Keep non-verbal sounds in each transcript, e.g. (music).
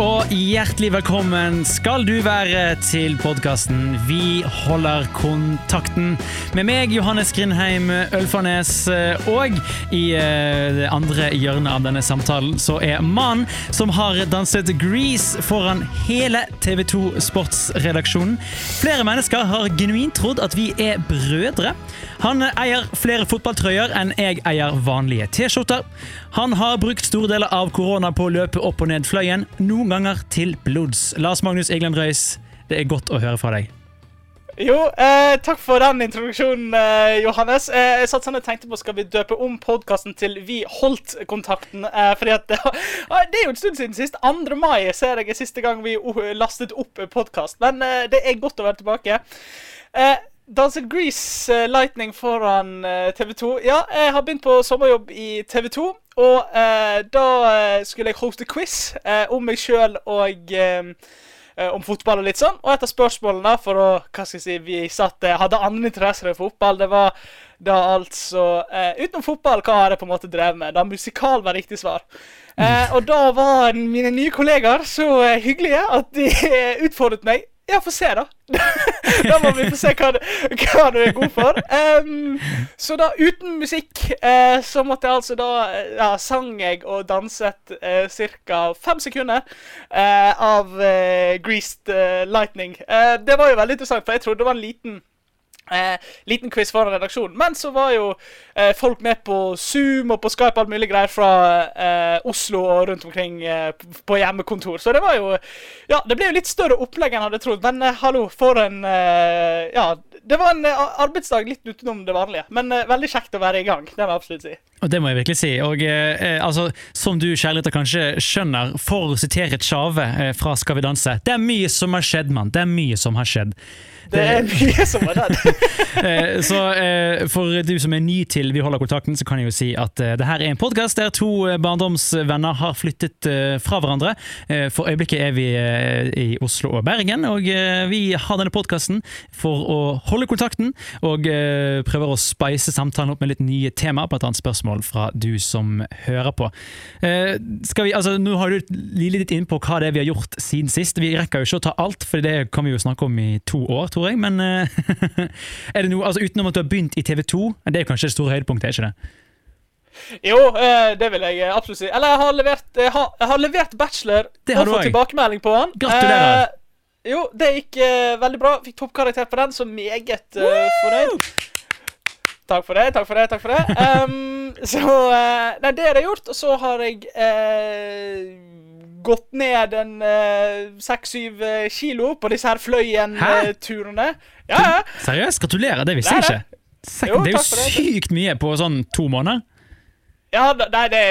og hjertelig velkommen skal du være til podkasten Vi holder kontakten. Med meg, Johannes Grindheim Ølfarnes, og i eh, det andre hjørnet av denne samtalen så er mannen som har danset Grease foran hele TV 2 Sportsredaksjonen. Flere mennesker har genuint trodd at vi er brødre. Han eier flere fotballtrøyer enn jeg eier vanlige T-skjorter. Han har brukt store deler av korona på å løpe opp og ned fløyen, noen ganger til blods. Lars Magnus Egland Røis, det er godt å høre fra deg. Jo, eh, takk for den introduksjonen, eh, Johannes. Eh, jeg satt sånn og tenkte på Skal vi døpe om podkasten til Vi holdt kontakten? Eh, fordi at Det er jo en stund siden sist. 2. mai ser jeg er siste gang vi lastet opp podkast. Men eh, det er godt å være tilbake. Eh, Danse Grease uh, Lightning foran eh, TV 2. Ja, jeg har begynt på sommerjobb i TV 2. Og uh, da skulle jeg hoste quiz om meg sjøl og om fotball og litt sånn. Og et av spørsmålene for å hva skal jeg si, vi satt, hadde andre interesser i fotball, det var da altså Utenom fotball, hva har jeg på en måte drevet med? Da musikal var riktig svar. og da var mine nye kollegaer så hyggelige at de utfordret meg ja, få se, da. (laughs) da må vi få se hva, hva du er god for. Um, så da, uten musikk, uh, så måtte jeg altså da Ja, sang jeg og danset uh, ca. fem sekunder uh, av Greased Lightning. det var jo veldig interessant, for jeg trodde det var en liten Eh, liten quiz foran redaksjonen. Men så var jo eh, folk med på Zoom og på Skype alt mulig greier fra eh, Oslo og rundt omkring eh, på hjemmekontor. Så det var jo Ja, det ble jo litt større opplegg enn jeg hadde trodd. Men eh, hallo, for en eh, Ja, det var en arbeidsdag litt utenom det vanlige. Men veldig kjekt å være i gang. Det må jeg absolutt si. Det må jeg virkelig si. Og altså, Som du kjærligheter kanskje skjønner, for å sitere Tjave fra Skal vi danse Det er mye som har skjedd, mann. Det er mye som har skjedd. Det er mye som har skjedd! (laughs) Eh, så eh, for du som er ny til Vi holder kontakten, så kan jeg jo si at eh, det her er en podkast der to barndomsvenner har flyttet fra hverandre. For øyeblikket er vi i Oslo og Bergen, og vi har denne podkasten for å holde kontakten og prøver å spice samtalen opp med litt nye temaer, på et annet spørsmål fra du som hører på. Skal vi, altså, nå har du litt inn på hva det er vi har gjort siden sist. Vi rekker jo ikke å ta alt, for det kan vi jo snakke om i to år tror jeg. Men (laughs) er det noe, altså utenom at du har begynt i TV 2, det er kanskje det store høydepunktet, er ikke det? Jo, eh, det vil jeg absolutt si. Eller jeg har levert, jeg har, jeg har levert bachelor og fått tilbakemelding på den. Gratulerer. Eh, jo, det gikk uh, veldig bra. Fikk toppkarakter på den, så meget fornøyd. Takk for det, takk for det. takk for det. Um, (laughs) så uh, Nei, det har jeg gjort. Og så har jeg gått ned en eh, seks-syv uh, kilo på disse her Fløyen-turene. Ja, ja. Seriøst? Gratulerer, det visste jeg ikke. Jo, det er jo sykt mye på sånn to måneder. Ja, nei, det,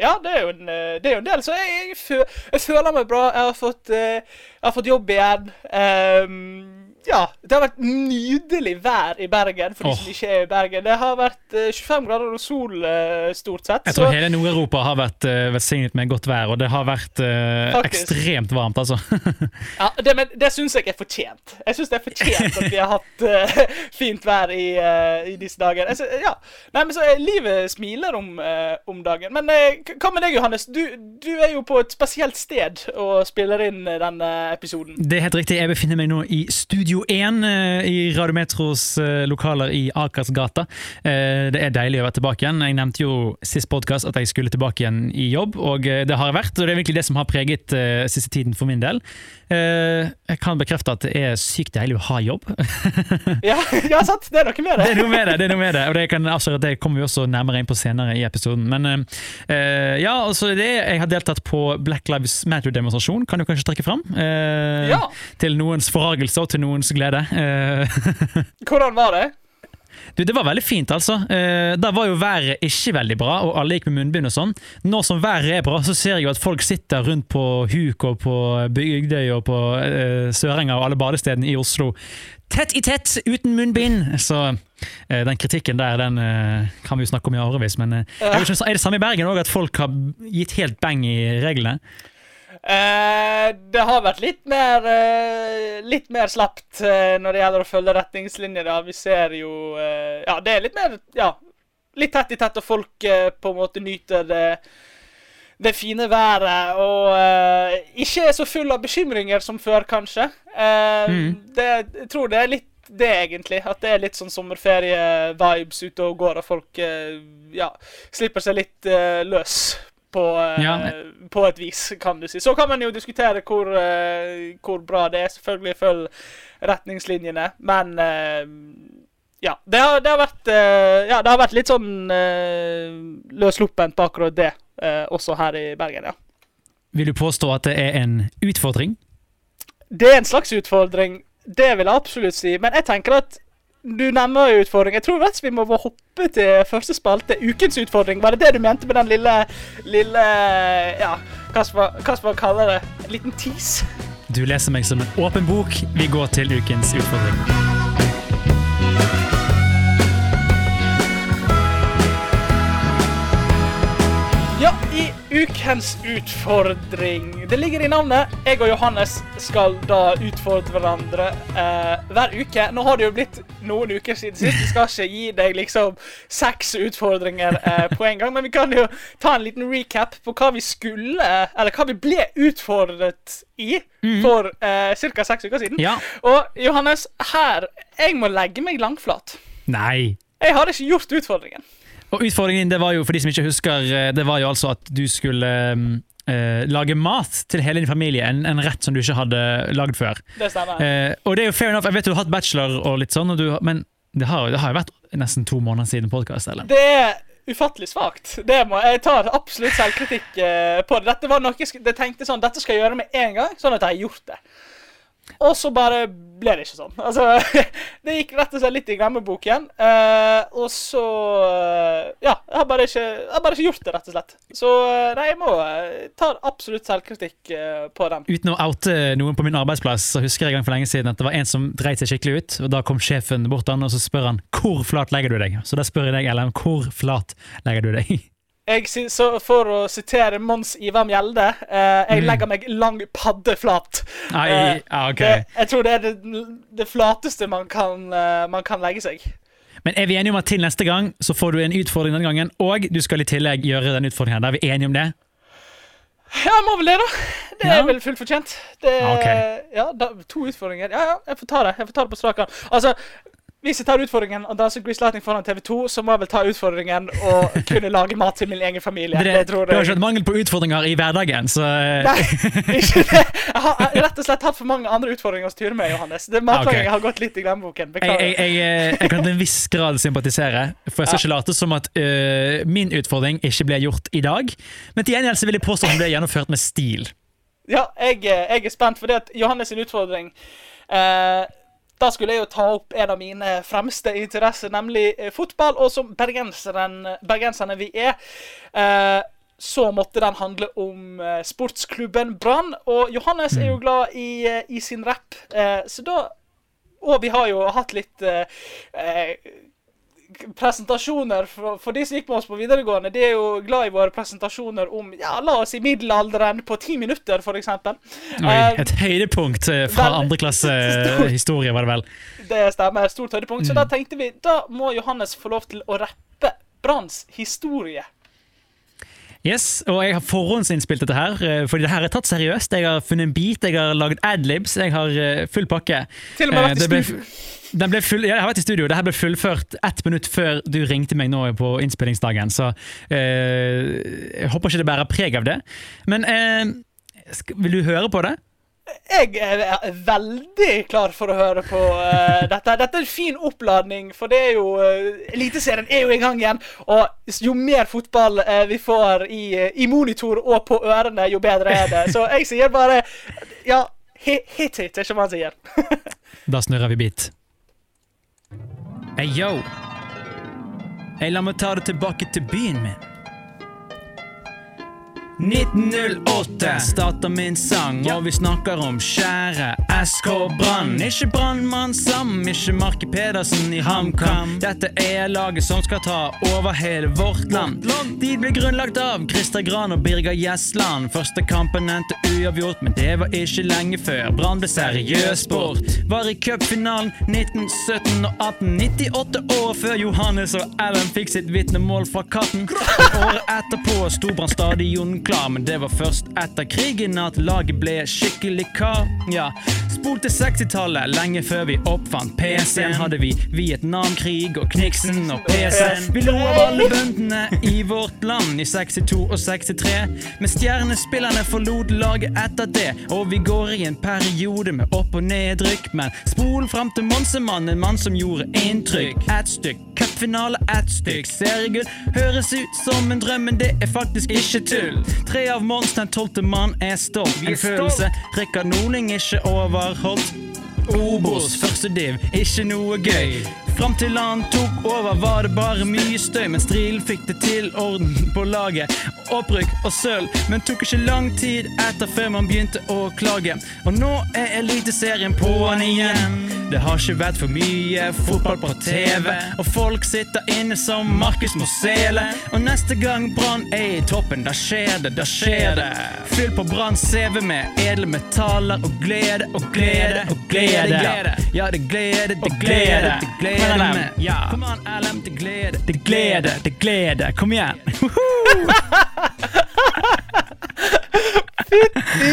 ja, det, er jo en, det er jo en del. Så jeg, jeg, føler meg bra. Jeg har fått, jeg har fått jobb igjen. Um, ja, det har vært nydelig vær i Bergen for de oh. som ikke er i Bergen. Det har vært uh, eh, 25 grader og sol uh, stort sett. Jeg tror så. hele Nord-Europa har vært uh, velsignet med godt vær, og det har vært ekstremt varmt, altså. (laughs) ja, Det, men, det syns jeg er fortjent. Jeg syns det er fortjent at vi har hatt (laughs) fint vær i, i disse dager. Altså, ja. Nei, men så Livet smiler om, om dagen. Men hva med deg, Johannes? Du, du, er jo på et spesielt sted og spiller inn denne episoden. Det er helt riktig. Jeg befinner meg nå i studio Studio 1 eh, i Radiometros eh, lokaler i Akersgata. Eh, det er deilig å være tilbake igjen. Jeg nevnte jo sist podkast at jeg skulle tilbake igjen i jobb, og det har jeg vært. Og det er virkelig det som har preget siste tiden for min del. Jeg kan bekrefte at det er sykt deilig å ha jobb. (laughs) ja, ja, sant. Det er noe med det. Det er noe med det. det noe med det, Og det, kan, altså, det kommer vi også nærmere inn på senere i episoden. Men ja, altså det, jeg har deltatt på Black Lives Matter-demonstrasjon, kan du kanskje trekke fram? ja. Til noens forargelse og til noens glede. Eh, (laughs) Hvordan var det? Du, Det var veldig fint, altså. Eh, da var jo været ikke veldig bra, og alle gikk med munnbind og sånn. Nå som været er bra, så ser jeg jo at folk sitter rundt på Huk og på Bygdøy og på uh, Sørenga og alle badestedene i Oslo tett i tett, uten munnbind. Så uh, den kritikken der, den uh, kan vi jo snakke om i årevis. Men er det samme i Bergen òg, at folk har gitt helt beng i reglene? Eh, det har vært litt mer eh, Litt mer slapt eh, når det gjelder å følge retningslinjer. Vi ser jo eh, Ja, det er litt mer Ja, litt tett i tett, og folk eh, på en måte nyter det det fine været og ikke er så full av bekymringer som før, kanskje. Mm. det, jeg tror det er litt det, egentlig. At det er litt sånn sommerferie-vibes ute og går, og folk ja, slipper seg litt løs. På, eh, Ja. på et vis, kan du si. Så kan man jo diskutere hvor, eh, hvor bra det er. Selvfølgelig følg retningslinjene, men eh, ja. Det har, det har vært Ja, det har vært litt sånn løssluppent på akkurat det, også her i Bergen, ja. Vil du påstå at det er en utfordring? Det er en slags utfordring, det vil jeg absolutt si. Men jeg tenker at du nevner jo utfordring. Jeg tror rett vi må hoppe til første spalte. Ukens utfordring. Var det det du mente med den lille lille Ja, hva skal man- kalle det? En liten tease? Du leser meg som en åpen bok. Vi går til ukens utfordring. Ukens utfordring Det ligger i navnet. Jeg og Johannes skal da utfordre hverandre eh, hver uke. Nå har det jo blitt noen uker siden sist. Vi skal ikke gi deg liksom seks utfordringer eh, på en gang, men vi kan jo ta en liten recap på hva vi skulle Eller hva vi ble utfordret i for eh, ca. seks uker siden. Ja. Og Johannes, her Jeg må legge meg langflat. Nei. Jeg har ikke gjort utfordringen. Og utfordringen det var jo, for de som ikke husker, eh, det var jo altså at du skulle eh, lage mat til hele din familie. En, en rett som du ikke hadde lagd før. Det stemmer. Eh, og det er jo fair enough. Jeg vet du har hatt bachelor og litt sånn, og du, men det har, det har jo vært nesten to måneder siden podkast. Det er ufattelig svakt. Jeg tar absolutt selvkritikk eh, på det. Dette var noe jeg, jeg tenkte sånn, dette skal jeg gjøre med en gang, sånn at jeg har gjort det. Og så bare ble det ikke sånn. (laughs) Altså, Det gikk rett og slett litt i glemmeboken. Eh, og så eh, Ja, jeg har, ikke, jeg har bare ikke gjort det, rett og slett. Så eh, nei, jeg må ta tar absolutt selvkritikk eh, på den. Uten å oute noen på min arbeidsplass, så husker jeg en gang for lenge siden at det var en som dreit seg skikkelig ut. og Da kom sjefen bort til han, og så spør han hvor flat legger du deg. Så da spør jeg deg, Ellen, hvor flat legger du deg? Jeg, sy- så for å sitere Mons Ivar Mjelde, eh, jeg legger meg lang paddeflat. Nei, Eh, ja, ok. Det, jeg tror det er det, det flateste man kan, uh, man kan legge seg. Men er vi enige om at til neste gang så får du en utfordring denne gangen, og du skal i tillegg gjøre den utfordringen? Da er vi enige om det? Ja, jeg må vel det, da. Det Ja. er vel fullt fortjent. Det, okay. ja, da, to utfordringer. Ja, ja, jeg får ta det. Jeg får ta det på strak arm. Altså, hvis jeg tar utfordringen og danser Grease Lightning foran TV2, så må jeg vel ta utfordringen og kunne lage mat til min egen familie. Det, Det, tror du har ikke vært hatt mangel på utfordringer i hverdagen, så eh, Nei, ikke det. Jeg har rett og slett hatt for mange andre utfordringer å styre med, Johannes. Det Matlaging okay. har gått litt i glemmeboken. Beklager. jeg, jeg, jeg, jeg kan til en viss grad sympatisere, for jeg skal ikke late som at eh, min utfordring ikke ble gjort i dag. Men til gjengjeld vil jeg påstå at den ble gjennomført med stil. Ja, eh, jeg er spent, for det at Johannes sin utfordring eh, Da skulle jeg jo ta opp en av mine fremste interesser, nemlig eh, fotball. Og som bergenserne vi er, eh, så måtte den handle om eh, sportsklubben Brann. Og Johannes er jo glad i, i sin rapp, eh, så da Og vi har jo hatt litt eh, presentasjoner for, for de som gikk med oss på videregående, de er jo glad i våre presentasjoner om ja, la oss si middelalderen på ti minutter, eksempel. Eh, et høydepunkt eh, fra vel- andre klasse eh, (laughs) Stort. historie, var det vel. Det stemmer. Stort høydepunkt. Så Mm. da tenkte vi da må Johannes få lov til å rappe Branns historie. Yes, og jeg har forhåndsinnspilt dette her, eh, fordi det her er tatt seriøst. Jeg har funnet en beat, jeg har lagd adlibs, jeg har eh, full pakke. Til og med Eh, vært i studio. Den ble full, ja, jeg har vært i studio. Det her ble fullført ett minutt før du ringte meg nå på innspillingsdagen, så uh, jeg håper ikke det bærer preg av det. Men uh, vil du høre på det? Jeg er veldig klar for å høre på uh, dette. Dette er en fin oppladning, for det er jo uh, Eliteserien er jo i gang igjen. Og jo mer fotball uh, vi får i, i monitor og på ørene, jo bedre er det. Så jeg sier bare Ja, hit hit, det er ikke hva han sier. (laughs) Da snurrer vi bit. Hey, yo! Hey, la meg ta det tilbake til byen min. 1908 starter min sang, og vi snakker om kjære SK Brann. Ikke Brannmann Sam, ikke Marke Pedersen i HamKam. Dette er laget som skal ta over hele vårt land. De ble grunnlagt av Christer Gran og Birger Gjesland. Første kampen endte uavgjort, men det var ikke lenge før. Brann ble seriøs sport. Var i cupfinalen 1917 og 1898 år før Johannes og Ellen fikk sitt vitnemål fra katten. Året etterpå sto Brann stadion klar, men det var først etter krigen at laget ble skikkelig kar. Ja, spol til 60-tallet, lenge før vi oppfant PC-en, hadde vi Vietnamkrig og Kniksen og PC-en. Vi lo av alle bøndene i vårt land i 62 og 63, men stjernespillerne forlot laget etter det, og vi går i en periode med opp- og nedrykk, men spol fram til Monsemann, en mann som gjorde inntrykk. Ett stykk, cupfinale, ett stykk, seriegull høres ut som en drøm, men det er faktisk ikke tull. Tre av Mons, den tolvte mann, er stolt. En følelse Rikard Norling ikke overholdt. Obos, første div, ikke noe gøy. Fram til han tok over, var det bare mye støy, men Stril fikk det til orden på laget. Opprykk og sølv, men tok ikke lang tid etter før man begynte å klage. Og nå er Eliteserien på'n igjen. Det har ikke vært for mye fotball på TV, og folk sitter inne som Markus Mosele. Og neste gang Brann er i toppen, da skjer det, da skjer det. Fyll på Brann CV med edle metaller og glede og glede og glede. Ja, det glede, det glede, det glede med. Ja. Kom an, LM, det glede, det glede, det glede. Kom igjen. (laughs)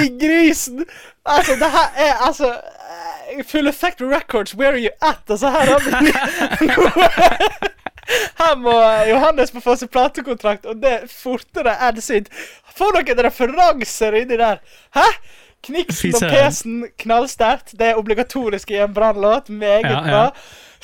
I grisen! Altså, det her er altså eh, Full Effect Records, where are you at? Altså, her har vi (laughs) Her må Johannes få få seg platekontrakt, og det fortere enn sitt. Få noen referanser inni der. Hæ? Kniksen og pesen, knallsterkt. Det er obligatorisk i en brannlåt. Meget Ja, ja.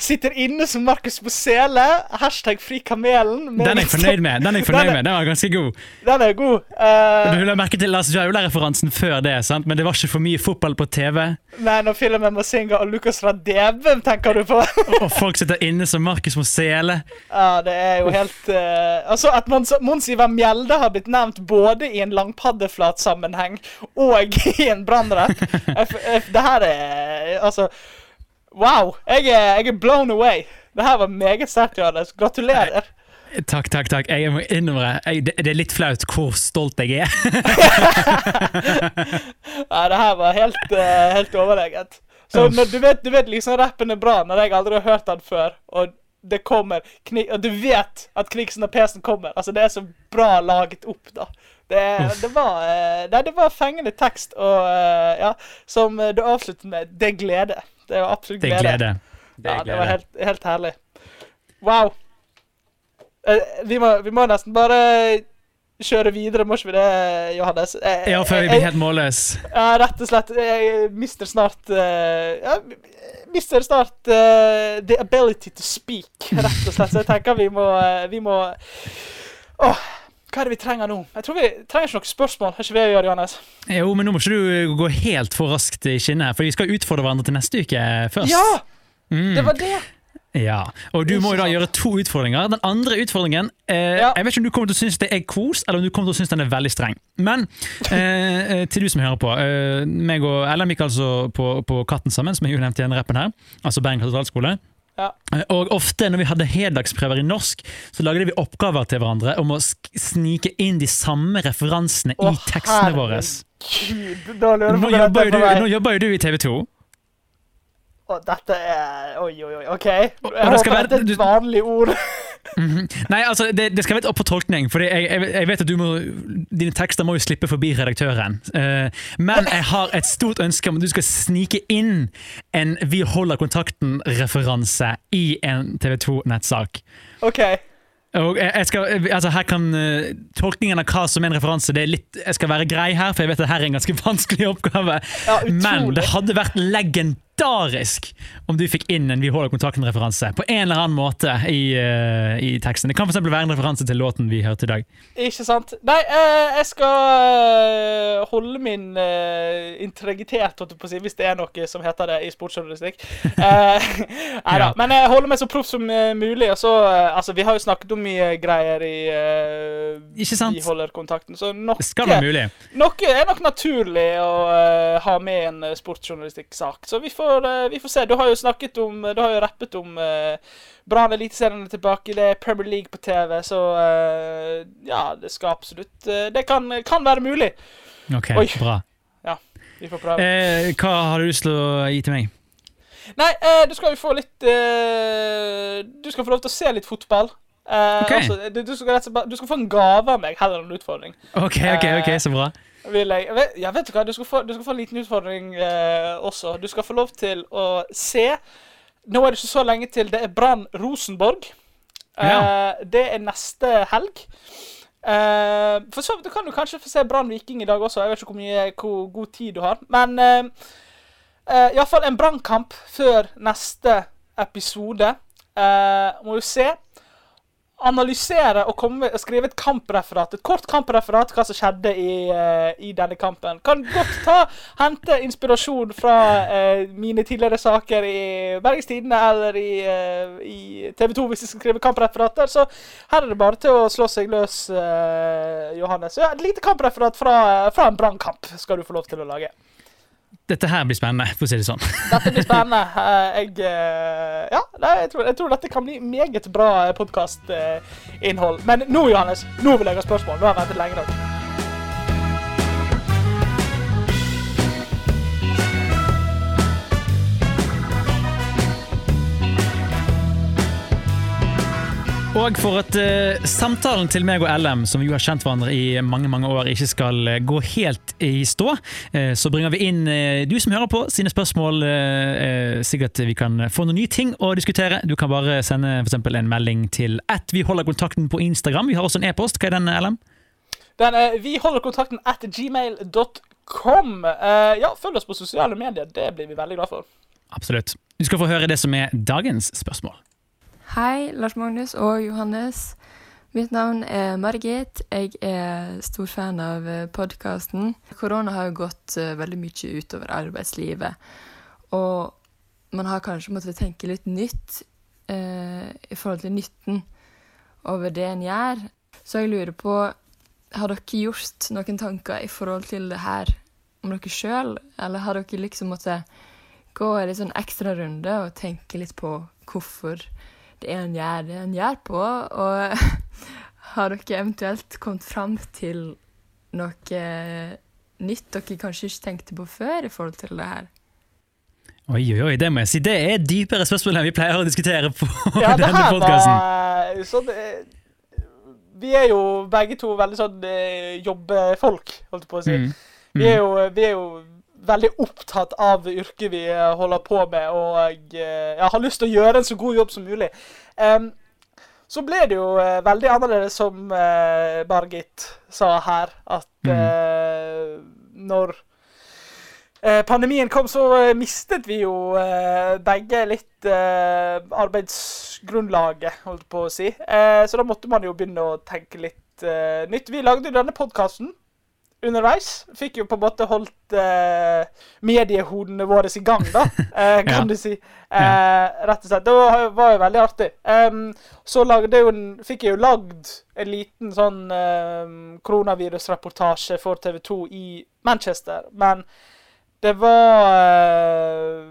Sitter inne som Markus på sele. Hashtag fri kamelen. Den er jeg fornøyd med. Den er jeg fornøyd med. Den var ganske god. Den er god. Uh, Du la merke til Lars Jaula-referansen før det, sant? men det var ikke for mye fotball på TV. men når filmen med Singa og Lucas Radebe, tenker du på? Og folk sitter inne som Markus Mosele. Ja, det er jo helt uh, Altså, at Mons, Ivar Mjelde har blitt nevnt både i en langpaddeflatsammenheng og i en brannrett. (laughs) Det her er Altså Wow! Jeg er, jeg er blown away. Det her var meget sterkt, Johannes. Gratulerer. Takk, takk, takk. Jeg må innrømme jeg, det, det er litt flaut hvor stolt jeg er. (laughs) Ja, det her var helt, uh, helt overlegent. Så du, vet, du vet liksom rappen er bra når jeg aldri har hørt den før, og det kommer Og du vet at Kniksen og Pesen kommer. Altså, det er så bra laget opp, da. Det, det, var, uh, det, det var fengende tekst, og uh, ja, som eh, du avslutter med, det er glede. Det jo absolutt Det er glede. glede. Det Ja, er det var helt, helt herlig. Wow. Eh, vi, må, vi må nesten bare kjøre videre, må ikke vi det, Johannes? Jeg, Ja, før vi eh, blir helt målløse. ja, rett og slett. Jeg mister snart eh, Ja, mister snart uh, the ability to speak, rett og slett. Så jeg tenker vi må eh, Vi må Åh, hva er det vi trenger nå? Jeg tror vi trenger ikke noen spørsmål. Har ikke vi å gjøre, Johannes? Jo, men nå må ikke du gå helt for raskt i skinnet, for vi skal utfordre hverandre til neste uke først. Ja! Mm. Det var det! Ja, og du må jo da gjøre to utfordringer. Den andre utfordringen eh, Ja. Jeg vet ikke om du kommer til å synes det er kos, eller om du kommer til å synes den er veldig streng. Men eh, eh, til du som hører på. Eh, meg og Ellen gikk altså på, på Katten sammen, som jeg jo nevnte i denne rappen her. Altså Bergen katedralskole. Ja. Og ofte når vi hadde heldagsprøver i norsk, så lagde vi oppgaver til hverandre om å snike inn de samme referansene Å, i tekstene våre. Nå jobber, jo er du, nå jobber jo du i TV 2. Og dette er Oi, oi, oi. OK. og Jeg det skal håper være- dette er et vanlig ord. Nei, altså, det, det skal være litt opp for tolkning, for jeg, jeg, jeg vet at du må, dine tekster må jo slippe forbi redaktøren. Uh, men jeg har et stort ønske om at du skal snike inn en Vi holder kontakten-referanse i en TV 2-nettsak. OK. Og jeg, skal, altså her kan uh, Tolkningen av hva som er en referanse, det er litt, jeg skal være grei her, for jeg vet at her er en ganske (laughs) vanskelig oppgave. Ja, Men det hadde vært legendarisk om du fikk inn en Vi holder kontakten-referanse på en eller annen måte i, uh, i teksten. Det kan f.eks. være en referanse til låten vi hørte i dag. Ikke sant? Nei, uh, jeg skal eh, holde min uh, integritet, si, hvis det er noe som heter det i sportsjournalistikk. (laughs) (laughs) Nei da. Men jeg holder meg så proff som mulig. Og så, altså, vi har jo snakket om mye greier i Ikke sant? Vi holder kontakten, så noe, noe er nok naturlig å ha med en sportsjournalistikksak. Så vi får, eh, vi får se. Du har jo snakket om Du har jo rappet om uh, Brann Eliteserien er tilbake, det er Premier League på TV, så uh, ja, det skal absolutt uh, Det kan, kan være mulig. Ok, Oi. bra. Vi får prøve. Eh, hva har du lyst til å gi til meg? Nei, eh, du skal jo få litt eh, Du skal få lov til å se litt fotball. Eh, Ok. altså, du, du, skal, du skal få en gave av meg heller enn en utfordring. Ok, ok, ok, så bra. Vil jeg, jeg vet, ja, vet du hva, du skal få, du skal få en liten utfordring eh, også. Du skal få lov til å se Nå er det ikke så lenge til det er Brann Rosenborg. Eh, Ja. Det er neste helg. Eh, for så vidt kan du kanskje få se Brann Viking i dag også. Jeg vet ikke hvor, mye, hvor god tid du har. Men eh, uh, iallfall en brannkamp før neste episode. Eh, må jo se analysere og komme, skrive et kampreferat, et kort kampreferat hva som skjedde i, uh, i denne kampen. Kan godt ta, hente inspirasjon fra uh, mine tidligere saker i Bergens Tidende eller i, uh, i TV 2 hvis jeg skal skrive kampreferater. Så her er det bare til å slå seg løs, Johannes. Ja, et lite kampreferat fra, fra en brannkamp skal du få lov til å lage. Dette her blir spennende, for å si det sånn. Dette blir spennende. (laughs) Eh, Jeg, eh, ja, jeg, tror, jeg tror dette kan bli meget bra podkastinnhold. Men nå, Johannes, nå vil jeg ha spørsmål. Nå har jeg ventet lenge nok. Og for at uh, samtalen til meg og LM, som vi jo har kjent hverandre i mange mange år, ikke skal uh, gå helt i stå, uh, så bringer vi inn du som hører på, sine spørsmål. sikkert vi kan få noen nye ting å diskutere. Du kan bare sende for en melding til at vi holder kontakten på Instagram. Vi har også en e-post. Hva er den, LM? Den, er vi holder kontakten at gmail.com. Ja, følg oss på sosiale medier. Det blir vi veldig glad for. Absolutt. Du skal få høre det som er dagens spørsmål. Hei, Lars Magnus og Johannes. Mitt navn er Margit. Jeg er stor fan av podkasten. Korona har jo gått eh, veldig mye utover arbeidslivet. Og man har kanskje måttet tenke litt nytt eh, i forhold til nytten over det en gjør. Så jeg lurer på Har dere gjort noen tanker i forhold til det her om dere sjøl? Eller har dere liksom måttet gå en sånn ekstra runde og tenke litt på hvorfor er en gjør det en gjør på, og (laughs) har dere eventuelt kommet fram til noe nytt dere kanskje ikke tenkte på før i forhold til det her? Oi, oi, oi, det må jeg si. Det er dypere spørsmål enn vi pleier å diskutere på (laughs) Ja, det denne podkasten. sånn eh, Vi er jo begge to veldig sånn eh, jobbefolk, holdt jeg på å si. Mm. Vi, er jo, vi er jo veldig opptatt av yrket vi eh, holder på med, og eh, jeg har lyst til å gjøre en så god jobb som mulig. Um, så ble det jo eh, veldig annerledes, som Margit sa her, at mm. når pandemien kom, så mistet vi jo begge litt arbeidsgrunnlaget, holdt på å si. Eh, så da måtte man jo begynne å tenke litt nytt. Vi lagde jo denne podkasten underveis. Fikk jo på en måte holdt eh, mediehodene våre i gang, da, (laughs) eh, kan Ja. du si. Eh, rett og slett. Det var, var jo veldig artig. Um, så lagde jo fikk jeg jo lagd en liten sånn um, koronavirusreportasje for TV 2 i Manchester, men det var uh,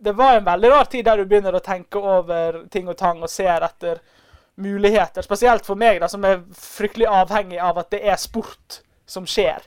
Det var en veldig rar tid der du begynner å tenke over ting og tang og ser etter muligheter. Spesielt for meg, da, som er fryktelig avhengig av at det er sport som skjer.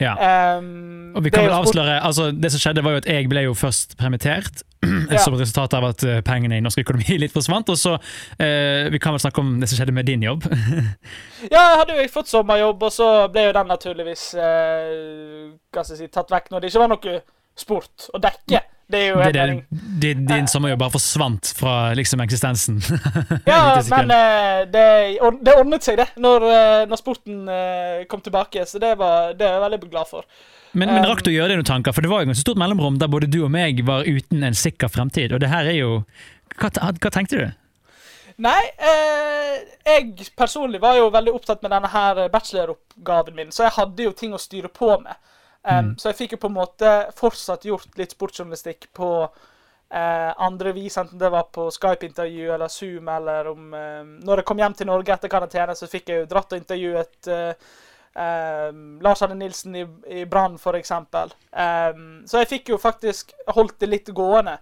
Ja. Um, Og vi kan vel avsløre, altså Det som skjedde, var jo at jeg ble jo først permittert. (clears throat) Ja. Som et resultat av at eh, pengene i norsk økonomi (laughs) litt forsvant. Og så eh, Vi kan vel snakke om det som skjedde med din jobb. (laughs) Ja, jeg hadde jo fått sommerjobb, og så ble jo den naturligvis eh, hva skal jeg si, tatt vekk når det ikke var noe sport å dekke. Det er jo Det, det, mening. det, din sommerjobb bare forsvant fra liksom eksistensen. (laughs) Ja, men eh, det, det ordnet seg, det, når, eh, når sporten eh, kom tilbake. Så det var det er jeg veldig glad for. Men, men rakk du å gjøre deg noen tanker? For det var jo et ganske stort mellomrom der både du og meg var uten en sikker fremtid. Og det her er jo Hva, hva tenkte du? Nei, eh, jeg personlig var jo veldig opptatt med denne her bacheloroppgaven min, så jeg hadde jo ting å styre på med. Um, Mm. Så jeg fikk jo på en måte fortsatt gjort litt sportsjournalistikk på uh, andre vis, enten det var på Skype-intervju eller Zoom, eller om uh, Når jeg kom hjem til Norge etter karantene, så fikk jeg jo dratt og intervjuet uh, Lars Arne Nilsen i, i Brann, f.eks. Um, så jeg fikk jo faktisk holdt det litt gående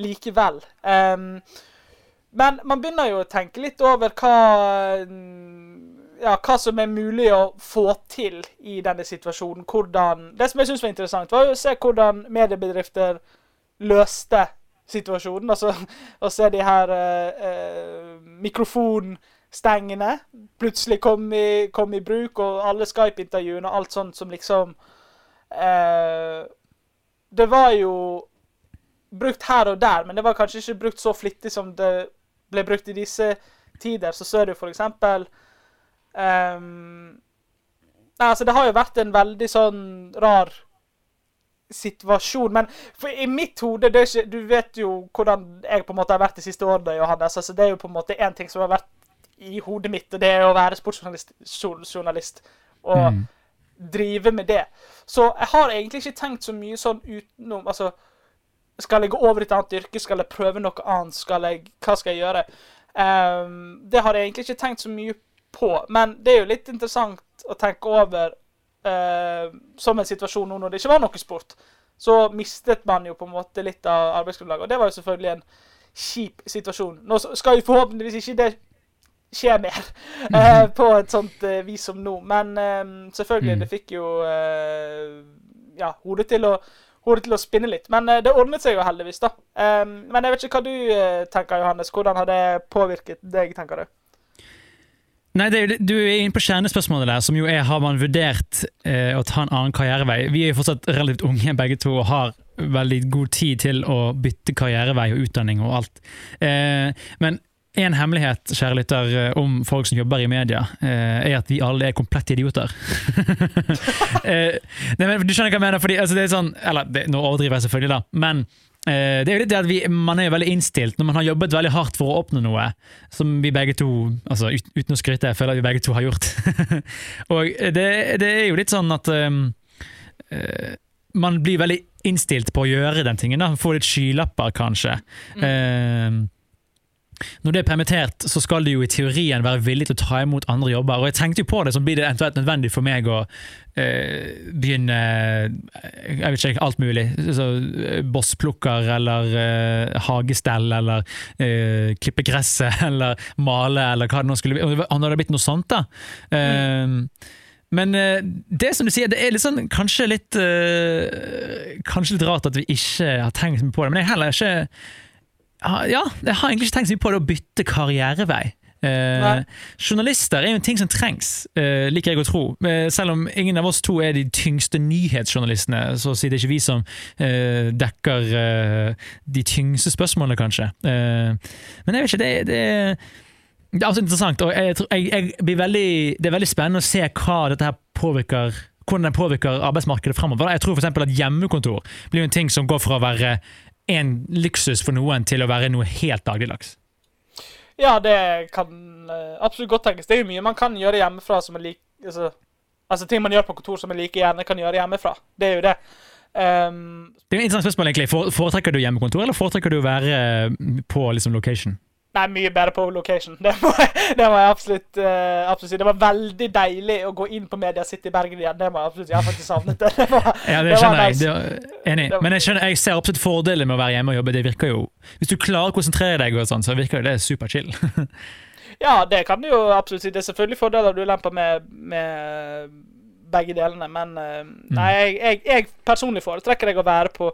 likevel. Um, men man begynner jo å tenke litt over hva ja, hva som er mulig å få til i denne situasjonen. Hvordan, det som jeg syns var interessant, var å se hvordan mediebedrifter løste situasjonen. Altså (laughs) å se de her eh, mikrofonstengene plutselig kom i, kom i bruk, og alle Skype-intervjuene og alt sånt som liksom eh, Det var jo brukt her og der, men det var kanskje ikke brukt så flittig som det ble brukt i disse tider. Så ser du for eksempel um, altså Det har jo vært en veldig sånn rar situasjon. Men i mitt hode ikke, Du vet jo hvordan jeg på en måte har vært de siste årene, Johannes. altså Det er jo på en måte én ting som har vært i hodet mitt, og det er å være sportsjournalist. Og mm. drive med det. Så jeg har egentlig ikke tenkt så mye sånn utenom altså, Skal jeg gå over i et annet yrke? Skal jeg prøve noe annet? Skal jeg, hva skal jeg gjøre? Um, det har jeg egentlig ikke tenkt så mye på. Men det er jo litt interessant å tenke over eh, som en situasjon nå når det ikke var noe sport. Så mistet man jo på en måte litt av arbeidsgrunnlaget. Og det var jo selvfølgelig en kjip situasjon. Nå skal jo forhåpentligvis ikke det skje mer (laughs) eh, på et sånt eh, vis som nå. Men um, selvfølgelig, mm. det fikk jo ja, hodet til å hodet til å spinne litt. Men uh, det ordnet seg jo heldigvis, da. Men jeg vet ikke hva du tenker, Johannes. Hvordan har det påvirket deg, tenker du? Nei, er, Du er inne på kjernespørsmålet der, som jo er har man vurdert eh, å ta en annen karrierevei. Vi er jo fortsatt relativt unge begge to og har veldig god tid til å bytte karrierevei og utdanning og alt. Eh, men en hemmelighet kjære lytter, eh, om folk som jobber i media, eh, er at vi alle er komplette idioter. (laughs) Eh, nei, men, du skjønner hva jeg mener? Fordi, altså, det er sånn, eller det, Nå overdriver jeg selvfølgelig, da. men det er jo litt det at vi, Man er jo veldig innstilt når man har jobbet veldig hardt for å oppnå noe, som vi begge to altså Uten å skryte, jeg føler at vi begge to har gjort. (laughs) og det, det, er jo litt sånn at um, uh, man blir veldig innstilt på å gjøre den tingen. da, Få litt skylapper, kanskje. Mm. Uh, når det er permittert, så skal du jo i teorien være villig til å ta imot andre jobber. Og jeg tenkte jo på det, så blir det eventuelt nødvendig for meg å eh, begynne Jeg vet ikke, alt mulig. Så, eh, Bossplukker eller eh, hagestell eller eh, klippe gresset (laughs) eller male eller hva det nå skulle bli. Det hadde blitt noe sånt, da. Mm. Men eh, det som du sier, det er litt sånn, kanskje litt uh, Kanskje litt rart at vi ikke har tenkt på det, men jeg heller ikke ja, jeg har egentlig ikke tenkt så mye på det å bytte karrierevei. Eh, journalister er jo en ting som trengs, eh, liker jeg å tro. Eh, selv om ingen av oss to er de tyngste nyhetsjournalistene, så sier det ikke vi som eh, dekker eh, de tyngste spørsmålene, kanskje. Eh, men jeg vet ikke, det, det, det er også interessant. og jeg, jeg, jeg blir veldig, Det er veldig spennende å se hva dette her påvirker hvordan det påvirker arbeidsmarkedet fremover. Jeg tror f.eks. at hjemmekontor blir en ting som går fra å være en luksus for noen til å være noe helt dagligdags? Ja, det kan uh, absolutt godt tenkes. Det er jo mye man kan gjøre hjemmefra som er like altså, altså, ting man gjør på kontor som man like gjerne kan gjøre hjemmefra. Det er jo det. Um, det er et interessant spørsmål, egentlig. Foretrekker du hjemmekontor, eller foretrekker du å være eh, på liksom, location? Nei, mye bedre på location. (laughs) Det må jeg, det må jeg absolutt, uh, absolutt, si. Det var veldig deilig å gå inn på Media City Bergen igjen. Det må jeg absolutt, jeg har faktisk savnet det. (laughs) det var, ja, det, det skjønner jeg. Nice. enig. Men jeg, skjønner, jeg ser absolutt fordeler med å være hjemme og jobbe. Det virker jo, Hvis du klarer å konsentrere deg, og sånn, så virker jo det superchill. (laughs) ja, det kan du jo absolutt si. Det er selvfølgelig fordeler du lemper med, med begge delene, men uh, nei, jeg, jeg, jeg personlig foretrekker deg å være på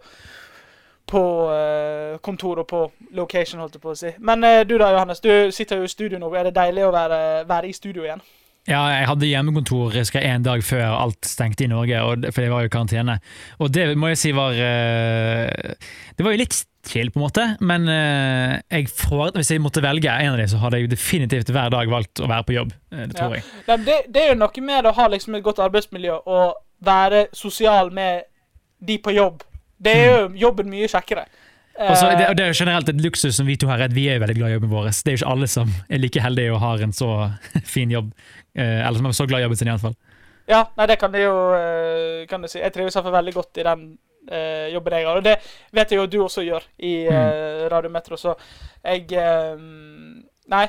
på uh, kontor og på location, holdt jeg på å si. Men uh, du da, Johannes. Du sitter jo i studio nå. Er det deilig å være, være i studio igjen? Ja, jeg hadde hjemmekontor en dag før alt stengte i Norge, det, for det var jo karantene. Og det må jeg si var uh, Det var jo litt chill, på en måte, men jeg får, hvis jeg måtte velge en av dem, så hadde jeg definitivt hver dag valgt å være på jobb. Det tror ja. jeg. Det, det, er jo noe med å ha liksom et godt arbeidsmiljø og være sosial med de på jobb det er jo jobben mye kjekkere. Og det, det, er jo generelt et luksus som vi to har, redd. vi er jo veldig glad i jobben vår. Det er jo ikke alle som er like heldige og har en så (laughs) fin jobb. Eh, eller som er så glad i jobben sin, iallfall. Ja, nei, det kan du jo eh, kan du si. Jeg trives iallfall veldig godt i den uh, jobben jeg har. Og det vet jeg jo du også gjør i uh, Radio Metro, så jeg uh, Nei.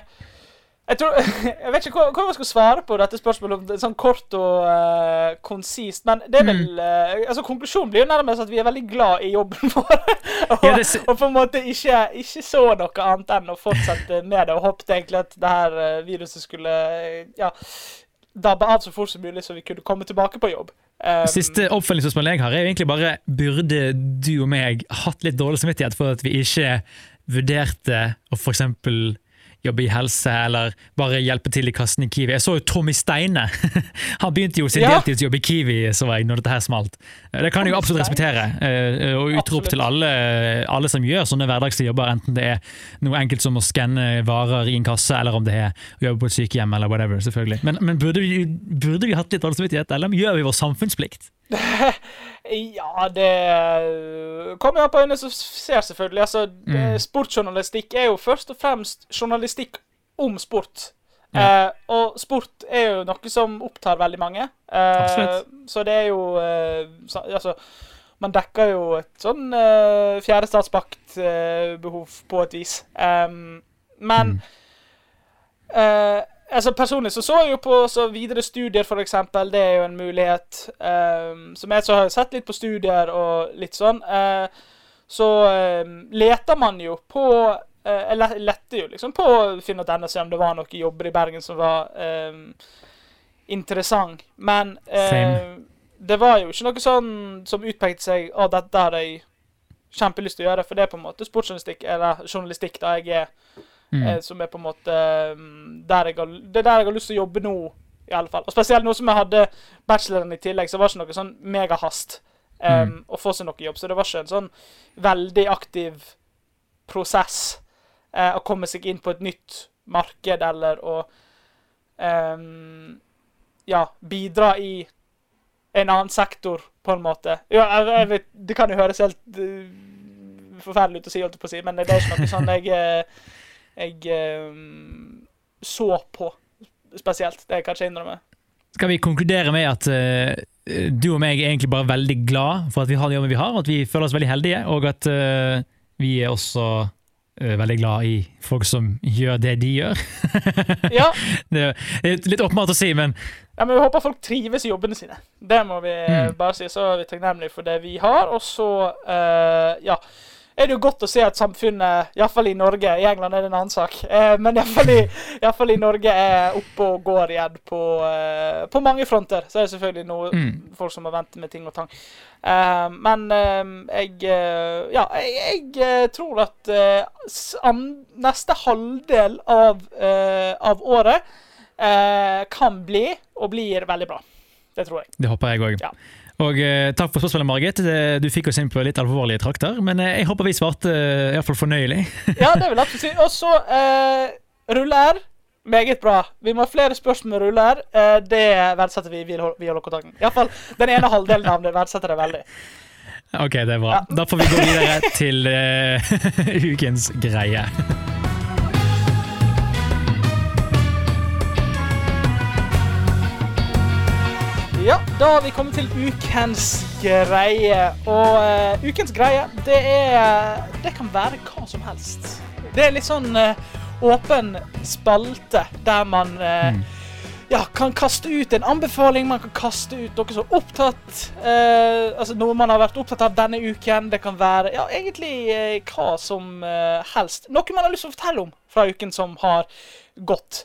Jeg, tror, (laughs) jeg vet ikke hva, jeg skal svare på dette spørsmålet, sånn kort og uh, konsist. Men det er vel uh, altså Konklusjonen blir jo nærmest at vi er veldig glad i jobben (laughs) vår. og, ja, det... og, på en måte ikke, ikke, så noe annet enn å fortsette med det. Og håpet egentlig at det her uh, viruset skulle ja, dabbe av så fort som mulig, så vi kunne komme tilbake på jobb. Um, Siste oppfølgingsspørsmål jeg har, er egentlig bare burde du og meg hatt litt dårlig samvittighet for at vi ikke vurderte å f.eks jobbe i helse eller bare hjelpe til i kassen i Kiwi. Jeg så jo Tommy Steine. (laughs) Han begynte jo sin Ja. deltidsjobb i Kiwi så jeg, når dette her smalt. Det kan jeg jo absolutt respektere. eh, Og utrop til alle, alle som gjør sånne hverdagslige jobber, enten det er noe enkelt som å skanne varer i en kasse, eller om det er å jobbe på et sykehjem, eller whatever. selvfølgelig. Men, men burde, vi, burde vi hatt litt dårlig samvittighet, eller gjør vi vår samfunnsplikt? (laughs) Ja, det kommer an på øynene som ser, selvfølgelig. Altså, mm. Sportsjournalistikk er jo først og fremst journalistikk om sport. Eh, og sport er jo noe som opptar veldig mange. Eh. Så det er jo eh, så, Altså, man dekker jo et sånn eh, fjerde statsmakt-behov på et vis. Men eh, altså Personlig så så jeg jo på så videre studier, eksempel. Det er jo en mulighet. Um, som jeg så har sett litt på studier og litt sånn. Uh, så um, leter man jo på eh, Jeg le- lette jo liksom på å finne ut ennå om det var noen jobber i Bergen som var um, interessant. Men uh, det var jo ikke noe sånn som utpekte seg Å, dette har jeg kjempelyst til å gjøre. For det er på en måte sportsjournalistikk, eller journalistikk, da jeg er Mm. eh, som er på en måte mm, der jeg har, Det er der jeg har lyst til å jobbe nå, i alle fall. Og spesielt nå som jeg hadde bacheloren i tillegg, så var det ikke noe sånn megahast um, å få seg noe jobb. Så det var ikke en sånn veldig aktiv prosess uh, å komme seg inn på et nytt marked eller å um, ja, bidra i en annen sektor, på en måte. Ja, jeg, jeg vet, det kan jo høres helt uh, forferdelig ut å si, holdt jeg på å si, men det er ikke noe sånn jeg eh, jeg ehm, så på spesielt. Det kan jeg ikke innrømme. Skal vi konkludere med at uh, du og meg er egentlig bare veldig glad for at vi har den jobben vi har, og at vi føler oss veldig heldige, og at uh, vi er også eh, veldig glad i folk som gjør det de gjør. (laughs) Ja, det er litt åpenbart å si, men ja men vi håper folk trives i jobbene sine. Det må vi eh, Mm. bare si. Så er vi takknemlige for det vi har. Og så, uh, ja er det jo godt å se at samfunnet, iallfall i Norge I England er det en annen sak, eh, men iallfall i, i, fall i Norge er oppe og går igjen på, eh, på mange fronter. Så er det selvfølgelig noe Mm. folk som må vente med ting og tang. Eh, men eh, jeg eh, Ja, jeg, jeg eh, tror at neste halvdel av, eh, av året eh, kan bli, og blir, veldig bra. Det tror jeg. det håper jeg òg. Ja. Og eh, takk for spørsmålet, Margit. Du fikk oss inn på litt alvorlige trakter, men eh, jeg håper vi svarte eh, iallfall fornøyelig. (laughs) Ja, det vil jeg absolutt si. Og så eh, ruller. Meget bra. Vi må ha flere spørsmål med ruller. Eh, det verdsetter vi Vi via Lokkontakten. Iallfall den ene halvdelen av det verdsetter det veldig. Ok, det er bra. Da får vi gå videre til eh, (laughs) ukens greie. Ja, da har vi kommet til ukens greie. Og uh, ukens greie, det er Det kan være hva som helst. Det er litt sånn uh, åpen spalte der man eh, ja, kan kaste ut en anbefaling, man kan kaste ut noe som er opptatt eh, Altså noe man har vært opptatt av denne uken. Det kan være ja, egentlig hva som helst. Noe man har lyst til å fortelle om fra uken som har gått.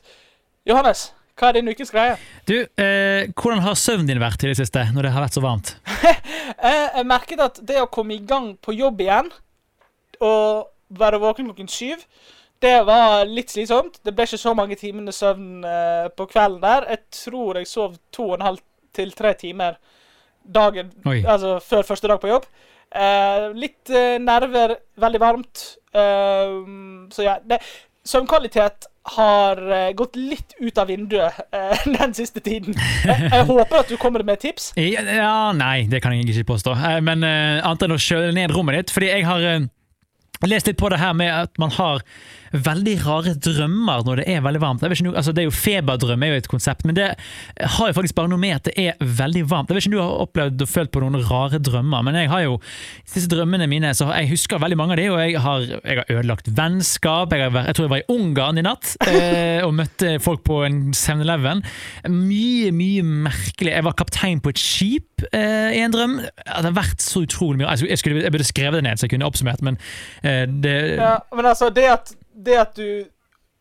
Johannes, hva er din ukes greie? Du, eh, hvordan har søvnen din vært i det siste, når det har vært så varmt? (laughs) Jeg merket at det å komme i gang på jobb igjen og være våken klokken syv, det var litt slitsomt. Det ble ikke så mange timene søvn eh, på kvelden der. Jeg tror jeg sov to og en halv til tre timer dagen Oi. Altså før første dag på jobb. Eh, litt eh, nerver, veldig varmt. Eh, så ja, det, søvnkvalitet har eh, gått litt ut av vinduet eh, (laughs) den siste tiden. Jeg, jeg håper at du kommer med tips. Ja, ja, nei, det kan jeg ikke påstå. Eh, Men eh, annet enn å kjøle ned rommet ditt. Fordi jeg har eh, lest litt på det her med at man har veldig rare drømmer når det er veldig varmt. Ikke, altså det er jo Feberdrøm er jo et konsept, men det har jo faktisk bare noe med at det er veldig varmt. Jeg vet ikke om du har opplevd og følt på noen rare drømmer, men jeg har jo disse drømmene mine, så jeg husker veldig mange av de, og jeg har, jeg har ødelagt vennskap. Jeg, har, jeg tror jeg var i Ungarn i natt (laughs) eh, og møtte folk på en 7-Eleven. Mye, mye merkelig. Jeg var kaptein på et skip eh, i en drøm. Det har vært så utrolig mye. Altså, jeg, skulle, jeg burde skrevet det ned så jeg kunne oppsummert, men eh, det Ja, men altså, det at, det at du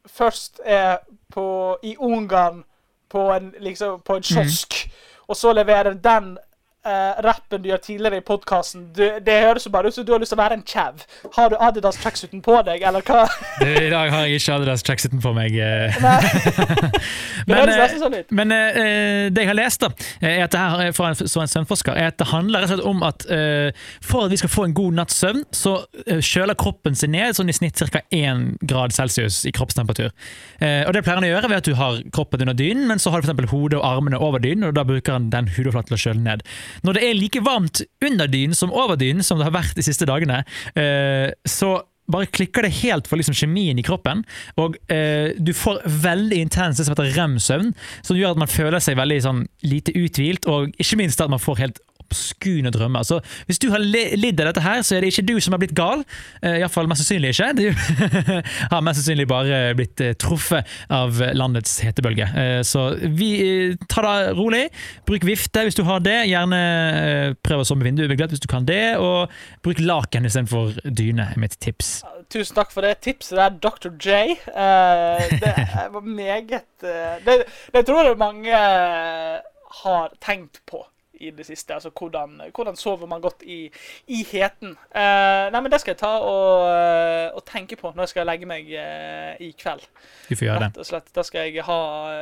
først er på, i Ungarn på en, liksom, på en kiosk, og så leverer den eh, rappen du gjør tidligere i podkasten. Det høres jo bare ut som du har lyst til å være en kjev. Har du Adidas tracksuiten på deg, eller hva? (laughs) Du, I dag har jeg ikke Adidas tracksuiten på meg. (laughs) men, det Men, høres eh, sånn. Men uh, det jeg har lest, da, er at det her er fra en, en søvnforsker, er at det handler rett og slett om at uh, for at vi skal få en god natts søvn, så uh, kjøler kroppen seg ned sånn i snitt ca. 1 grad celsius i kroppstemperatur. Eh, og Det pleier han å gjøre ved at du har kroppen under dynen, men så har du eksempel hodet og armene over dynen, og da bruker han den hudoverflaten til å kjøle ned. Når det er like varmt under dynen som over dynen, som det har vært de siste dagene, eh, så bare klikker det helt for liksom kjemien i kroppen, og eh, du får veldig intens det som heter rem-søvn, som gjør at man føler seg veldig sånn, lite uthvilt, og ikke minst at man får helt obskune drømmer. Så hvis du har lidd av dette her, så er det ikke du som har blitt gal. Eh, Iallfall mest sannsynlig ikke. Du (laughs) har mest sannsynlig bare blitt eh, truffet av landets hetebølge. Eh, Så vi ta det rolig. Bruk vifte hvis du har det. Gjerne prøv å sove med vinduet begledd hvis du kan det, og bruk laken istedenfor dyne, er mitt tips. Tusen takk for det tipset der, Dr. J. Det var (laughs) meget det, det tror jeg mange har tenkt på i det siste. Altså hvordan, hvordan sover man godt i, i heten. Uh, nei, men det skal jeg ta og, eh, og tenke på når jeg skal legge meg uh, i kveld. Du får gjøre det. Rett og slett. Da skal jeg ha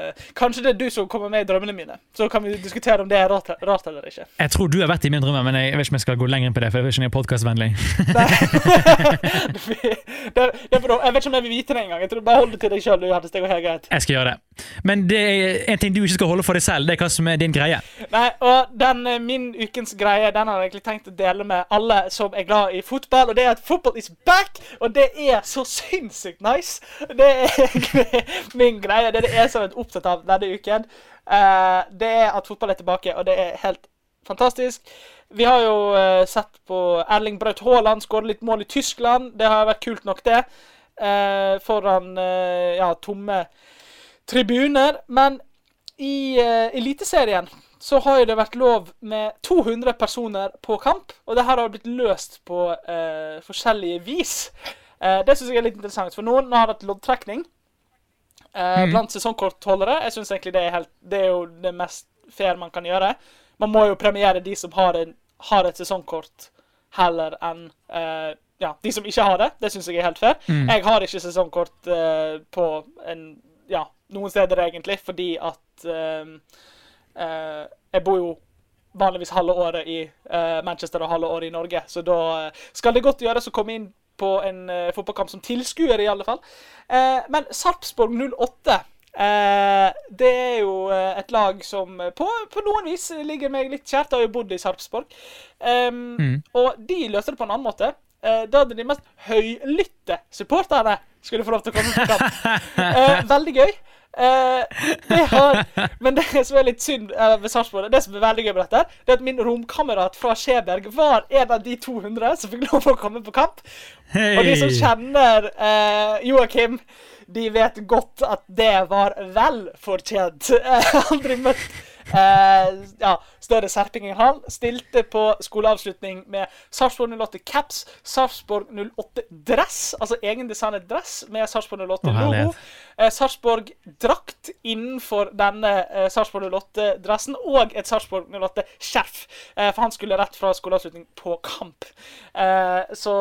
uh, Kanskje det er du som kommer med i drømmene mine. Så kan vi diskutere om det er rart, rart eller ikke. Jeg tror du har vært i min drømme, men jeg vet ikke om jeg skal gå lenger inn på det. for jeg vet ikke om jeg er podcastvennlig. (laughs) det, det bra. Jeg vet ikke om jeg vil vite det engang. Jeg tror Bare hold det til deg sjøl. Det. Jeg skal gjøre det. Men det er en ting du ikke skal holde for deg selv. Det er hva som er din greie. Nei, og den eh, min ukens greie Den har jeg egentlig tenkt å dele med alle som er glad i fotball. Og det er at football is back! Og det er så sinnssykt nice! Det er (laughs) min greie. Det er det jeg som er opptatt av denne uken. Eh, det er at fotball er tilbake, og det er helt fantastisk. Vi har jo eh, sett på Erling Braut Haaland skåre litt mål i Tyskland. Det har vært kult nok, det. Foran ja, tomme tribuner. Men i Eliteserien så har jo det vært lov med 200 personer på kamp. Og det her har blitt løst på eh, forskjellige vis. Eh, det syns jeg er litt interessant, for noen har hatt loddtrekning eh, Mm. blant sesongkortholdere. Jeg syns egentlig det er, helt, det er jo det mest fair man kan gjøre. Man må jo premiere de som har, en, har et sesongkort, heller enn eh, ja, de som ikke har det. Det syns jeg er helt fair. Mm. Jeg har ikke sesongkort eh, på en, ja, noen steder, egentlig, fordi at eh, Jeg bor jo vanligvis halve året i eh, Manchester og halve året i Norge, så da eh, skal det godt gjøres å komme inn på en eh, fotballkamp som tilskuer, i alle fall. Eh, men Sarpsborg 08 Eh, det er jo eh, et lag som eh, på, på noen vis ligger meg litt kjært. Jeg har jo bodd i Sarpsborg. Um, Mm. Og de løste det på en annen måte. Eh, da hadde de mest høylytte supporterne skulle få lov til å komme på kamp. (laughs) Eh, veldig gøy. Eh, det har, men det som er litt synd uh, ved Sarpsborg, det som er veldig gøy med dette, det er at min romkamerat fra Skjeberg var en av de 200 som fikk lov å komme på kamp. Og de som kjenner uh, Joakim, de vet godt at det var vel fortjent. (laughs) Uh, aldri møtt Uh, ja, større serping enn han. Stilte på skoleavslutning med Sarpsborg 08 caps, Sarpsborg 08 dress, altså egendesignet dress med Sarpsborg 08 Å, logo. Eh, Sarpsborg drakt innenfor denne eh, Sarpsborg 08-dressen, og et Sarpsborg 08-skjerf. Eh, for han skulle rett fra skoleavslutning på kamp. Eh, så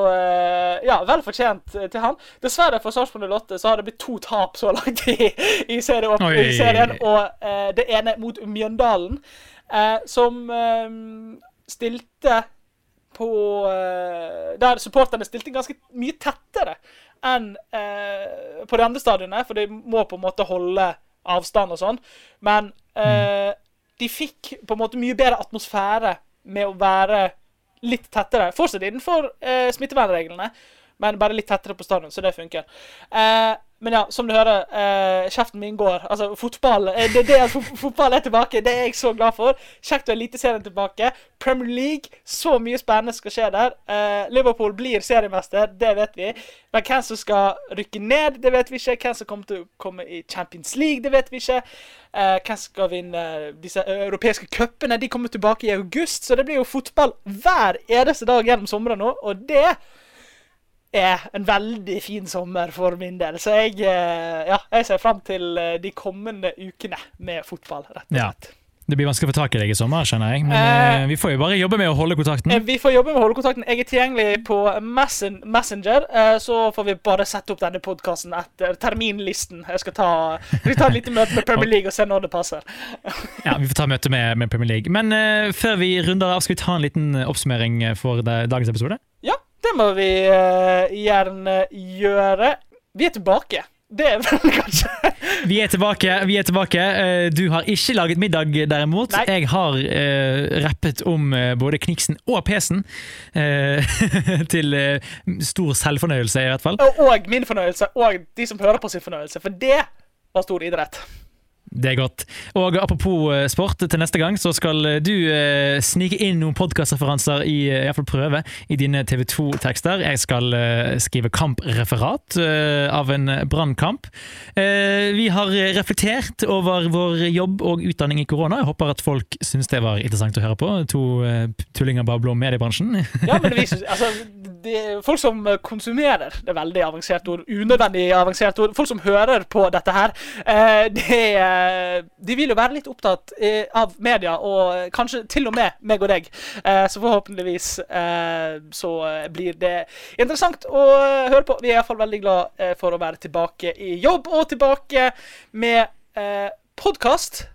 ja, vel fortjent til han. Dessverre for Sarpsborg 08 så har det blitt to tap så langt i, i, serie, Oi. i serien, og det ene mot Mjøndalen, eh, som stilte på Der supporterne stilte ganske mye tettere enn eh, på de andre stadionene, for de må på en måte holde avstand og sånn. Men eh, de fikk på en måte mye bedre atmosfære med å være litt tettere. Fortsatt innenfor eh, smittevernreglene, men bare litt tettere på stadion, så det funker. Eh, men ja, som du hører, eh, kjeften min går. Altså, fotball eh, det, det at fotball er tilbake, det er jeg så glad for. Kjekt å ha Eliteserien tilbake. Premier League, så mye spennende skal skje der. Eh, Liverpool blir seriemester, det vet vi. Men hvem som skal rykke ned, det vet vi ikke. Hvem som kommer til å komme i Champions League, det vet vi ikke. Eh, hvem skal vinne disse europeiske cupene? De kommer tilbake i august, så det blir jo fotball hver eneste dag gjennom sommeren nå, og det er en veldig fin sommer for min del. Så jeg, eh, ja, jeg ser fram til eh, de kommende ukene med fotball, rett og Ja. Det blir vanskelig å få tak i deg i sommer, skjønner jeg. Men Eh, eh, vi får jo bare jobbe med å holde kontakten. Vi får jobbe med å holde kontakten. Jeg er tilgjengelig på Messen Messenger. eh, Så får vi bare sette opp denne podkasten etter terminlisten. Jeg skal ta, vi tar et lite møte med Premier League og se når det passer. (laughs) Ja, Vi får ta møte med, med Premier League. Men eh, før vi runder av, skal vi ta en liten oppsummering for dagens episode? Ja, det må vi uh, gjerne gjøre. Vi er tilbake. Det er vel (laughs) kanskje Vi er tilbake. vi er tilbake. Eh, Du har ikke laget middag, derimot. Nei. Jeg har uh, rappet om både Kniksen og PC-en. Uh, (laughs) til uh, stor selvfornøyelse, i hvert fall. Og, og min fornøyelse, og de som hører på sin fornøyelse. For det var stor idrett. Det er godt. Og apropos eh, sport, til neste gang så skal eh, du eh, snike inn noen podkastreferanser, i, eh, i hvert fall prøve, i dine TV 2-tekster. Jeg skal eh, skrive kampreferat eh, av en brannkamp. Eh, vi har reflektert over vår jobb og utdanning i korona. Jeg håper at folk syns det var interessant å høre på. To tullinger babler om mediebransjen. Ja, men vi (laughs) synes, altså, er folk som konsumerer Det er veldig avansert ord. Unødvendig avansert ord. Folk som hører på dette her, eh, det, eh, de vil jo være litt opptatt eh, av media, og kanskje til og med meg og deg. Eh, så forhåpentligvis eh, så blir det interessant å høre på. Vi er iallfall veldig glad eh, for å være tilbake i jobb, og tilbake med eh, podkast.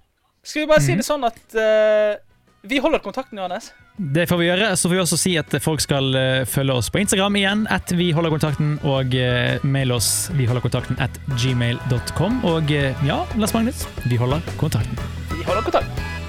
Skal vi bare si det sånn at eh, vi holder kontakten, Johannes? Det får vi gjøre. Så får vi også si at folk skal eh, følge oss på Instagram igjen, at vi holder kontakten, og uh, mail oss vi holder kontakten at gmail.com. Og eh, ja, Lars Magnus, vi holder kontakten. Vi holder kontakt.